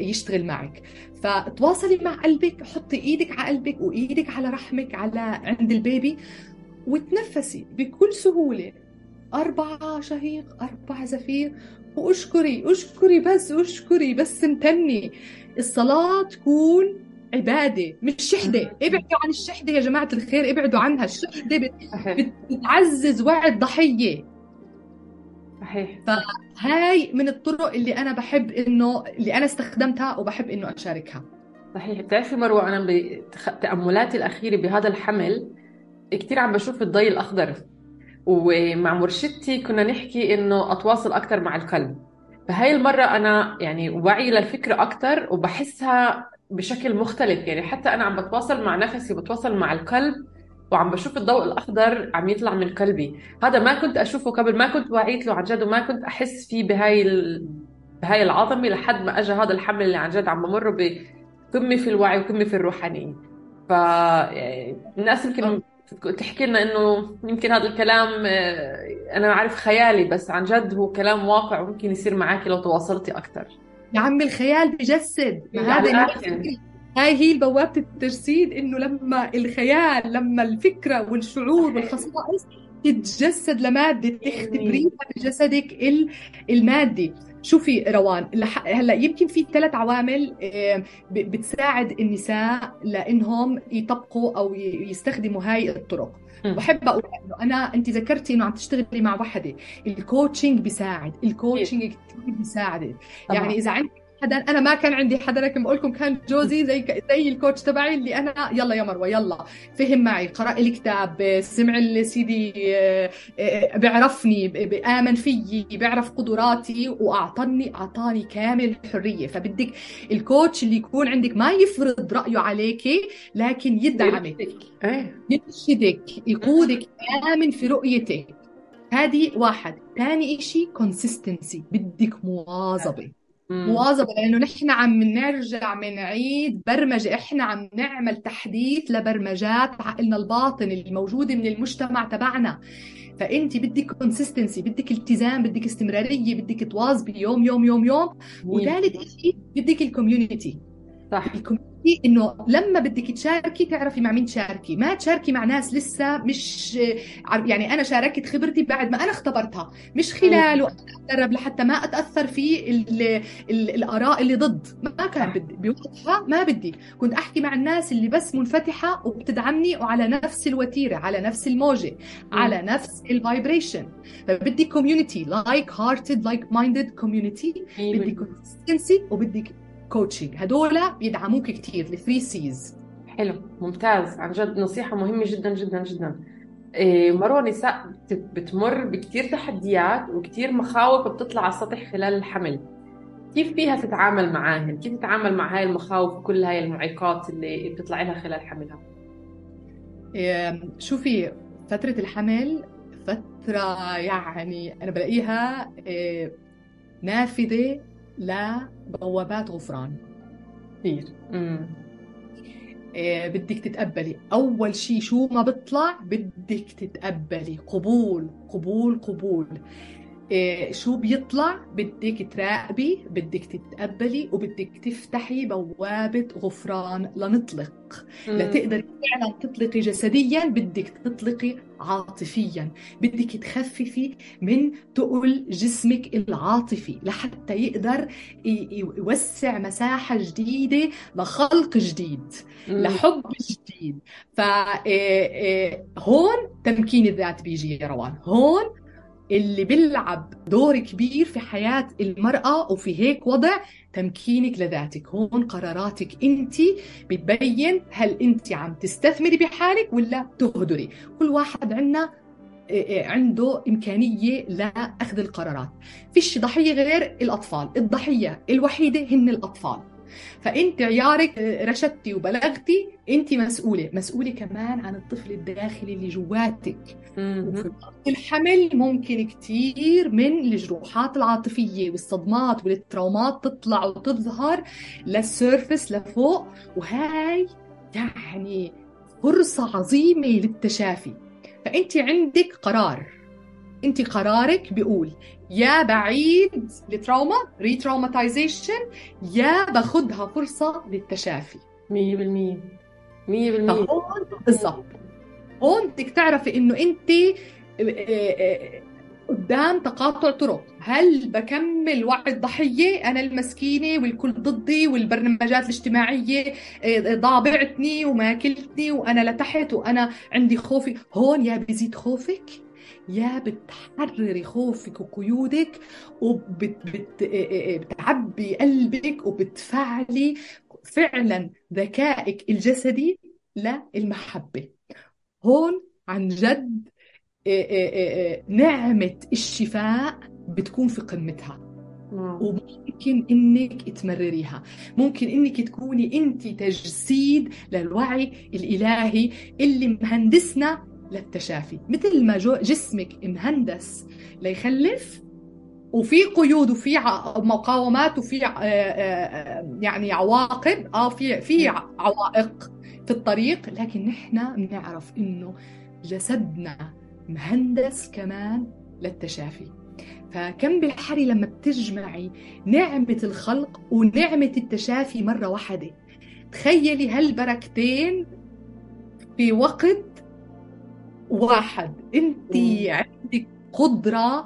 يشتغل معك. فتواصلي مع قلبك حطي إيدك على قلبك وإيدك على رحمك على عند البيبي. وتنفسي بكل سهولة. أربعة شهيق أربعة زفير. وأشكري أشكري بس أشكري بس امتني. الصلاة تكون عبادة مش شحدة. ابعدوا عن الشحدة يا جماعة الخير ابعدوا عنها. الشحدة بت... بتعزز وعي الضحية صحيح. فهاي من الطرق اللي أنا بحب إنه اللي أنا استخدمتها وبحب إنه أشاركها. صحيح. بتعرفي مروة أنا بتأملاتي الأخيرة بهذا الحمل كثير عم بشوف الضي الأخضر. ومع مرشدتي كنا نحكي إنه أتواصل أكثر مع القلب فهاي المرة أنا يعني وعي للفكرة أكثر وبحسها بشكل مختلف. يعني حتى أنا عم بتواصل مع نفسي بتواصل مع القلب وعم بشوف الضوء الأخضر عم يطلع من قلبي. هذا ما كنت أشوفه قبل ما كنت وعيت له عن جد وما كنت أحس فيه بهاي ال... بهاي العظمة لحد ما أجى هذا الحمل اللي عن جد عم بمر بقمة في الوعي وقمة في الروحانية. ف يعني الناس يمكن تحكي لنا إنه يمكن هذا الكلام أنا عارف خيالي بس عن جد هو كلام واقع وممكن يصير معك لو تواصلتي أكثر يا عم الخيال بجسد. ما هذا هاي هي بوابة التجسيد إنه لما الخيال لما الفكرة والشعور والخصائص تتجسد لمادة تختبريها بجسدك المادي. شوفي روان هلأ يمكن في ثلاث عوامل بتساعد النساء لإنهم يطبقوا أو يستخدموا هاي الطرق. بحب أقول إنه أنا أنت ذكرتي إنه عم تشتغلي مع وحدة. ال coaching بيساعد ال coaching كثير بيساعد يعني إذا عندك حدا أنا ما كان عندي حدا لكن بقول لكم كان جوزي زي زي ال coach تبعي اللي أنا يلا يا مروة يلا. فهم معي قرأ الكتاب سمع السيدي آه، آه، بيعرفني بآمن فيي بيعرف قدراتي واعطاني أعطاني كامل الحريه فبدك ال coach اللي يكون عندك ما يفرض رأيه عليكي لكن يدعمك. إيه. يرشدك يقودك امن في رؤيتك. هذه واحد. ثاني إشي consistency بدك مواظبة. مواظبة لأنه نحن عم نرجع نعيد برمجة إحنا عم نعمل تحديث لبرمجات عقلنا الباطن الموجودة من المجتمع تبعنا. فأنت بدك consistency بدك التزام بدك استمرارية بدك تواظبي يوم يوم يوم يوم. وثالث شيء بدك ال community صح. إنه لما بدك تشاركي تعرفي مع مين تشاركي. ما تشاركي مع ناس لسه مش يعني أنا شاركت خبرتي بعد ما أنا اختبرتها. مش خلال أتدرب لحتى ما أتأثر في ال ال الآراء اللي ضد. ما كان بدي. بوقتها ما بدي. كنت أحكي مع الناس اللي بس منفتحة وبتدعمني وعلى نفس الوتيرة على نفس الموجة على نفس ال vibration فبدي community like-hearted like-minded community بدي consistency وبدي coaching هدول بيدعموك كثير ال three Cs حلو ممتاز. عن جد نصيحة مهمة جدا جدا جدا. إيه مروة نساء بتمر بكثير تحديات وكثير مخاوف بتطلع على السطح خلال الحمل. كيف فيها تتعامل معاهن؟ كيف تتعامل مع هاي المخاوف وكل هاي المعيقات اللي بتطلع لها خلال حملها؟ إيه شوفي فترة الحمل فترة يعني أنا بلاقيها إيه نافذة لبوابات غفران. كثير. إيه بدك تتقبلي. أول شيء شو ما بيطلع بدك تتقبلي. قبول قبول قبول. شو بيطلع؟ بدك تراقبي بدك تتقبلي وبدك تفتحي بوابة غفران لنطلق. مم. لتقدري فعلا تطلقي جسديا بدك تطلقي عاطفيا. بدك تخففي من تقل جسمك العاطفي لحتى يقدر يوسع مساحة جديدة لخلق جديد مم. لحب جديد. فهون إيه، تمكين الذات بيجي يا روان. هون اللي بيلعب دور كبير في حياة المرأة وفي هيك وضع تمكينك لذاتك. هون قراراتك انت بتبين هل انت عم تستثمري بحالك ولا تهدري كل واحد عنا آه، آه، عنده إمكانية لأخذ القرارات. فيش ضحية غير الأطفال. الضحية الوحيدة هن الأطفال. فانت عيارك آه، رشدتي وبلغتي انت مسؤولة. مسؤولة كمان عن الطفل الداخلي اللي جواتك. وفي الحمل ممكن كثير من الجروحات العاطفية والصدمات والتراومات تطلع وتظهر للسيرفس لفوق. وهاي يعني فرصة عظيمة للتشافي. فانت عندك قرار. انت قرارك بيقول يا بعيد لتراوما ريتراوماتيزيشن يا باخدها فرصة للتشافي. 100% 100% فهون بالضبط. هون بدك تعرفي إنه انت قدام تقاطع طرق. هل بكمل وعي الضحية؟ أنا المسكينة والكل ضدي والبرنامجات الاجتماعية ضابعتني وماكلتني وأنا لتحت وأنا عندي خوفي. هون يا بيزيد خوفك؟ يا بتحرري خوفك وقيودك وبتعبي قلبك وبتفعلي فعلا ذكائك الجسدي للمحبة. هون عن جد نعمة الشفاء بتكون في قمتها. وممكن إنك تمرريها. ممكن إنك تكوني أنت تجسيد للوعي الإلهي اللي مهندسنا للتشافي. مثل ما جسمك مهندس ليخلف وفي قيود وفي مقاومات وفي يعني عواقب. آه في في عوائق في الطريق. لكن نحن بنعرف إنه جسدنا مهندس كمان للتشافي. فكم بالحري لما بتجمعي نعمة الخلق ونعمة التشافي مرة واحدة. تخيلي هالبركتين في وقت واحد. انت عندك قدرة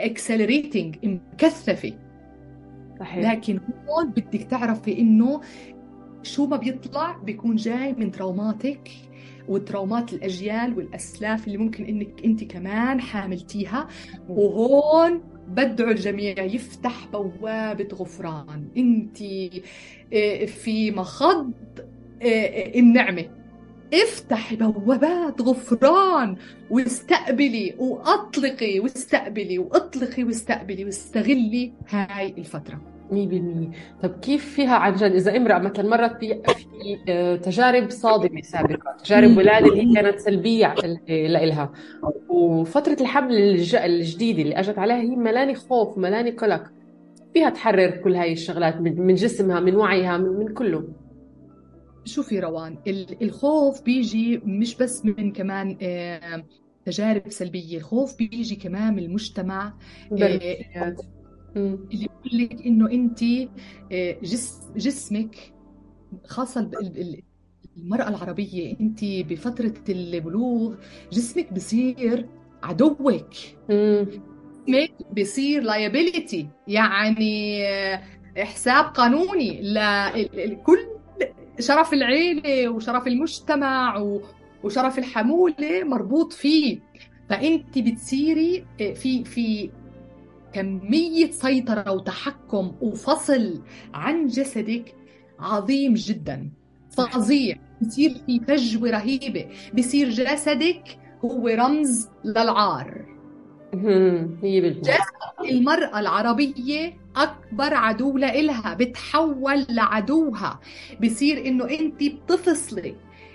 accelerating مكثفة. صحيح. لكن هون بدك تعرفي إنه شو ما بيطلع بيكون جاي من تروماتك وترومات الأجيال والأسلاف اللي ممكن إنك أنت كمان حاملتيها. وهون بدعو الجميع يفتح بوابة غفران. انت آه، في مخض آه، النعمة. افتحي بوابات غفران واستقبلي وأطلقي واستقبلي وأطلقي واستقبلي واستغلي هاي الفترة. 100% طب كيف فيها عن جد؟ إذا امرأة مثلا مرت في آه، تجارب صادمة سابقة تجارب ولادة اللي كانت سلبية لإلها وفترة الحمل الجديدة اللي أجت عليها هي ملاني خوف ملاني قلق. فيها تحرر كل هاي الشغلات من جسمها من وعيها من كله. شوفي روان الخوف بيجي مش بس من كمان آه، تجارب سلبية الخوف بيجي كمان من المجتمع آه، اللي بيقول لك إنه انت آه، جس جسمك خاصة المرأة العربية انت بفترة البلوغ جسمك بصير عدوك. جسمك بصير لايبيليتي يعني آه، حساب قانوني لكل شرف العيلة وشرف المجتمع وشرف الحمولة مربوط فيه. فأنت بتصيري آه، في في كمية سيطرة وتحكم وفصل عن جسدك عظيم جدا. فظيع. بصير في فجوة رهيبة. بصير جسدك هو رمز للعار. جسد المرأة العربية أكبر عدو لإلها بتحول لعدوها. بصير إنه أنت بتفصلي.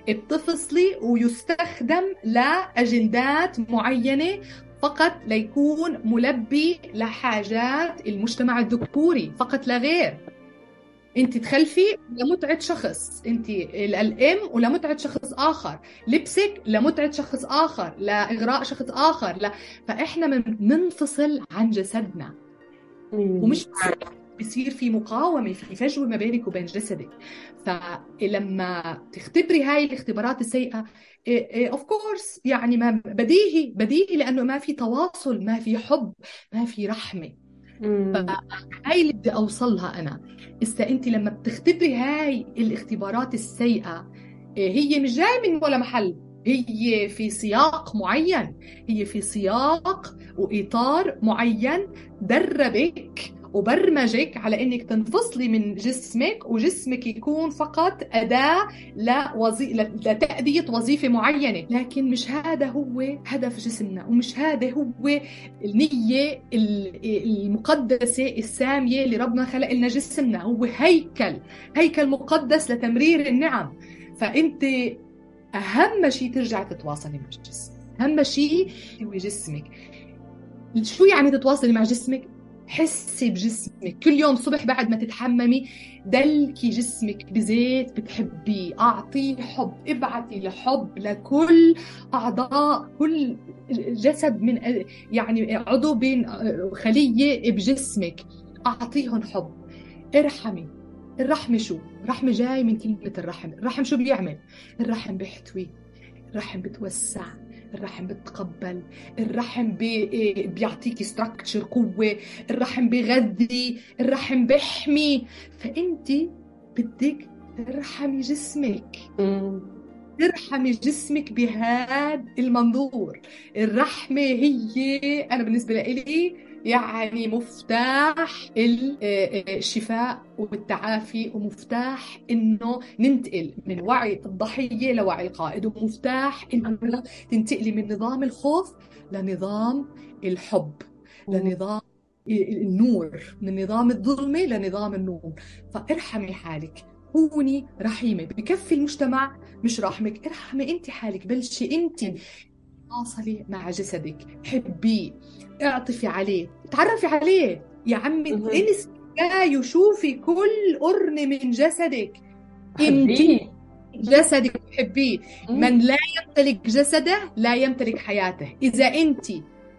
بتفصلي ويستخدم لأجندات معينة فقط ليكون ملبي لحاجات المجتمع الذكوري فقط لا غير. انت تخلفي لمتعة شخص. انت الام ولمتعة شخص آخر. لبسك لمتعة شخص آخر. لإغراء شخص آخر. لا. فإحنا بننفصل عن جسدنا. ومش بصير في مقاومة في فجوة ما بينك وبين جسدك. فلما تختبري هاي الاختبارات السيئة of إيه، course إيه، يعني ما بديهي بديهي لأنه ما في تواصل ما في حب ما في رحمة. فهاي اللي بدي أوصلها أنا. اسا انت لما بتختبري هاي الاختبارات السيئة إيه، هي مش جاي من ولا محل. هي في سياق معين. هي في سياق وإطار معين دربك وبرمجك على إنك تنفصلي من جسمك وجسمك يكون فقط أداة لوظي... لتاديه وظيفة معينة. لكن مش هذا هو هدف جسمنا ومش هذا هو النية المقدسة السامية اللي ربنا خلق لنا جسمنا. هو هيكل هيكل مقدس لتمرير النعم. فأنت أهم شيء ترجعي تتواصلي مع الجسم. أهم شيء هو جسمك. شو يعني تتواصلي مع جسمك؟ حسي بجسمك. كل يوم صبح بعد ما تتحممي دلكي جسمك بزيت بتحبيه أعطيه حب ابعتي لحب لكل أعضاء كل جسد من يعني عضو بين خلية بجسمك. أعطيهم حب. ارحمي. الرحمة شو؟ الرحمة جاي من كلمة الرحم. الرحم شو بيعمل؟ الرحم بيحتوي. الرحم بتوسع. الرحم بتقبل الرحم بي... بيعطيكي structure قوة الرحم بيغذي الرحم بيحمي. فأنت بدك ترحمي جسمك. ترحمي جسمك بهذا المنظور. الرحمة هي أنا بالنسبة لي يعني مفتاح الشفاء والتعافي ومفتاح إنه ننتقل من وعي الضحية لوعي القائد ومفتاح إنه تنتقلي من نظام الخوف لنظام الحب لنظام النور من نظام الظلمة لنظام النور. فارحمي حالك كوني رحيمة. بكفي المجتمع مش رحمك ارحمي انت حالك بلشي انت تواصلي مع جسدك. حبيه اعطفي عليه تعرفي عليه. يا عمي انسي جاي وشوفي كل قرن من جسدك. انت جسدك حبيه من لا يمتلك جسده لا يمتلك حياته. إذا انت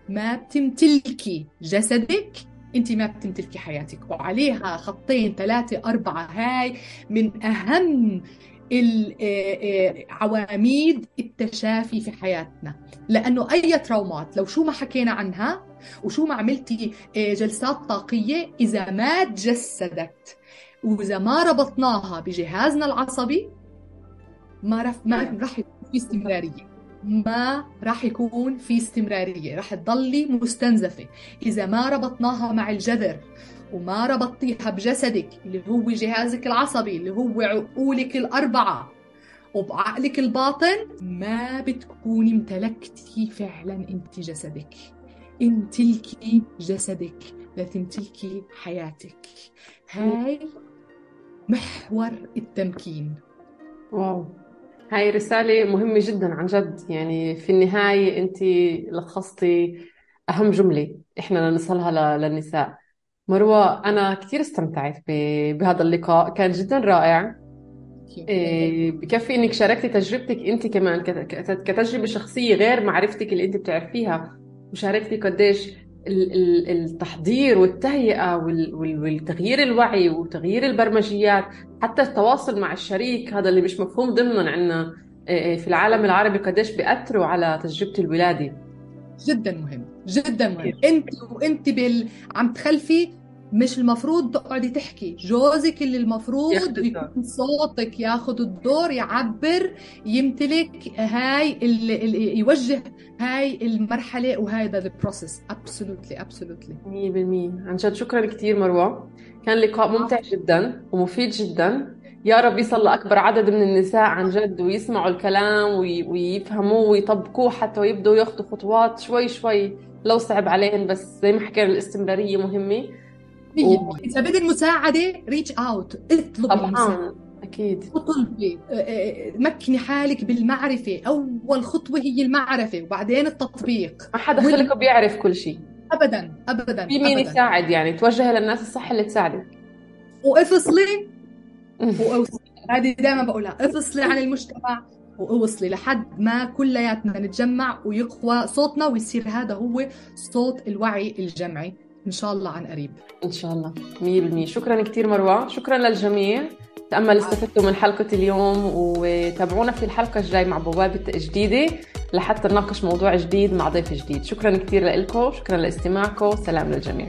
ما بتمتلكي جسدك انت ما بتمتلكي حياتك. وعليها خطين ثلاثة أربعة هاي من أهم عواميد التشافي في حياتنا. لأنه أي ترومات لو شو ما حكينا عنها وشو ما عملتي جلسات طاقية إذا ما تجسدت وإذا ما ربطناها بجهازنا العصبي ما رح ما راح يكون في استمرارية. ما راح يكون في استمرارية. راح تضلي مستنزفة. إذا ما ربطناها مع الجذر وما ربطتيها بجسدك اللي هو جهازك العصبي اللي هو عقولك الأربعة. وبعقلك الباطن ما بتكوني امتلكتي فعلا انت جسدك. امتلكي جسدك لتمتلكي حياتك. هاي محور التمكين. واو. هاي رسالة مهمة جدا عن جد. يعني في النهاية أنت لخصتي أهم جملة إحنا نوصلها للنساء. مروة أنا كثير استمتعت بهذا اللقاء. كان جدا رائع. إيه، بكفي إنك شاركتي تجربتك أنت كمان كتجربة شخصية غير معرفتك اللي أنت بتعرفيها. وشاركتي قديش التحضير والتهيئة والتغيير الوعي وتغيير البرمجيات حتى التواصل مع الشريك هذا اللي مش مفهوم ضمنا عندنا إيه، في العالم العربي قديش بيأثروا على تجربة الولادة. جدا مهم. جدا مهم. انت وانت بال... عم تخلفي مش المفروض تقعدي تحكي. جوزك اللي المفروض يكون صوتك ياخذ الدور يعبر يمتلك هاي اللي يوجه هاي المرحلة وهذا ال process absolutely absolutely 100% عن جد شكرا كثير مروة. كان لقاء ممتع جدا ومفيد جدا. يا رب يصل لأكبر عدد من النساء عن جد ويسمعوا الكلام ويفهموه ويطبقوه حتى ويبدوا ياخذوا خطوات شوي شوي. لو صعب عليهم بس زي ما حكينا الاستمرارية مهمة. و... إذا بدي المساعدة ريتش أوت اطلبي طبعا أكيد. اطلبي مكني حالك بالمعرفة. أول خطوة هي المعرفة وبعدين التطبيق. ما حدا خلقه بيعرف كل شيء. أبدا أبدا في مين يساعد؟ يعني توجه للناس الصح اللي تساعدك. وأفصلي. <laughs> واوصلي هذه دائما بقولها. أفصلي عن المجتمع. واوصلي لحد ما كلياتنا نتجمع ويقوى صوتنا ويصير هذا هو صوت الوعي الجمعي. إن شاء الله عن قريب. إن شاء الله. 100% شكرا كثير مروة. شكرا للجميع. تأمل استفدتوا من حلقة اليوم وتابعونا في الحلقة الجاي مع بوابة جديدة لحتى نناقش موضوع جديد مع ضيف جديد. شكرا كثير لكم شكرا لاستماعكم. سلام للجميع.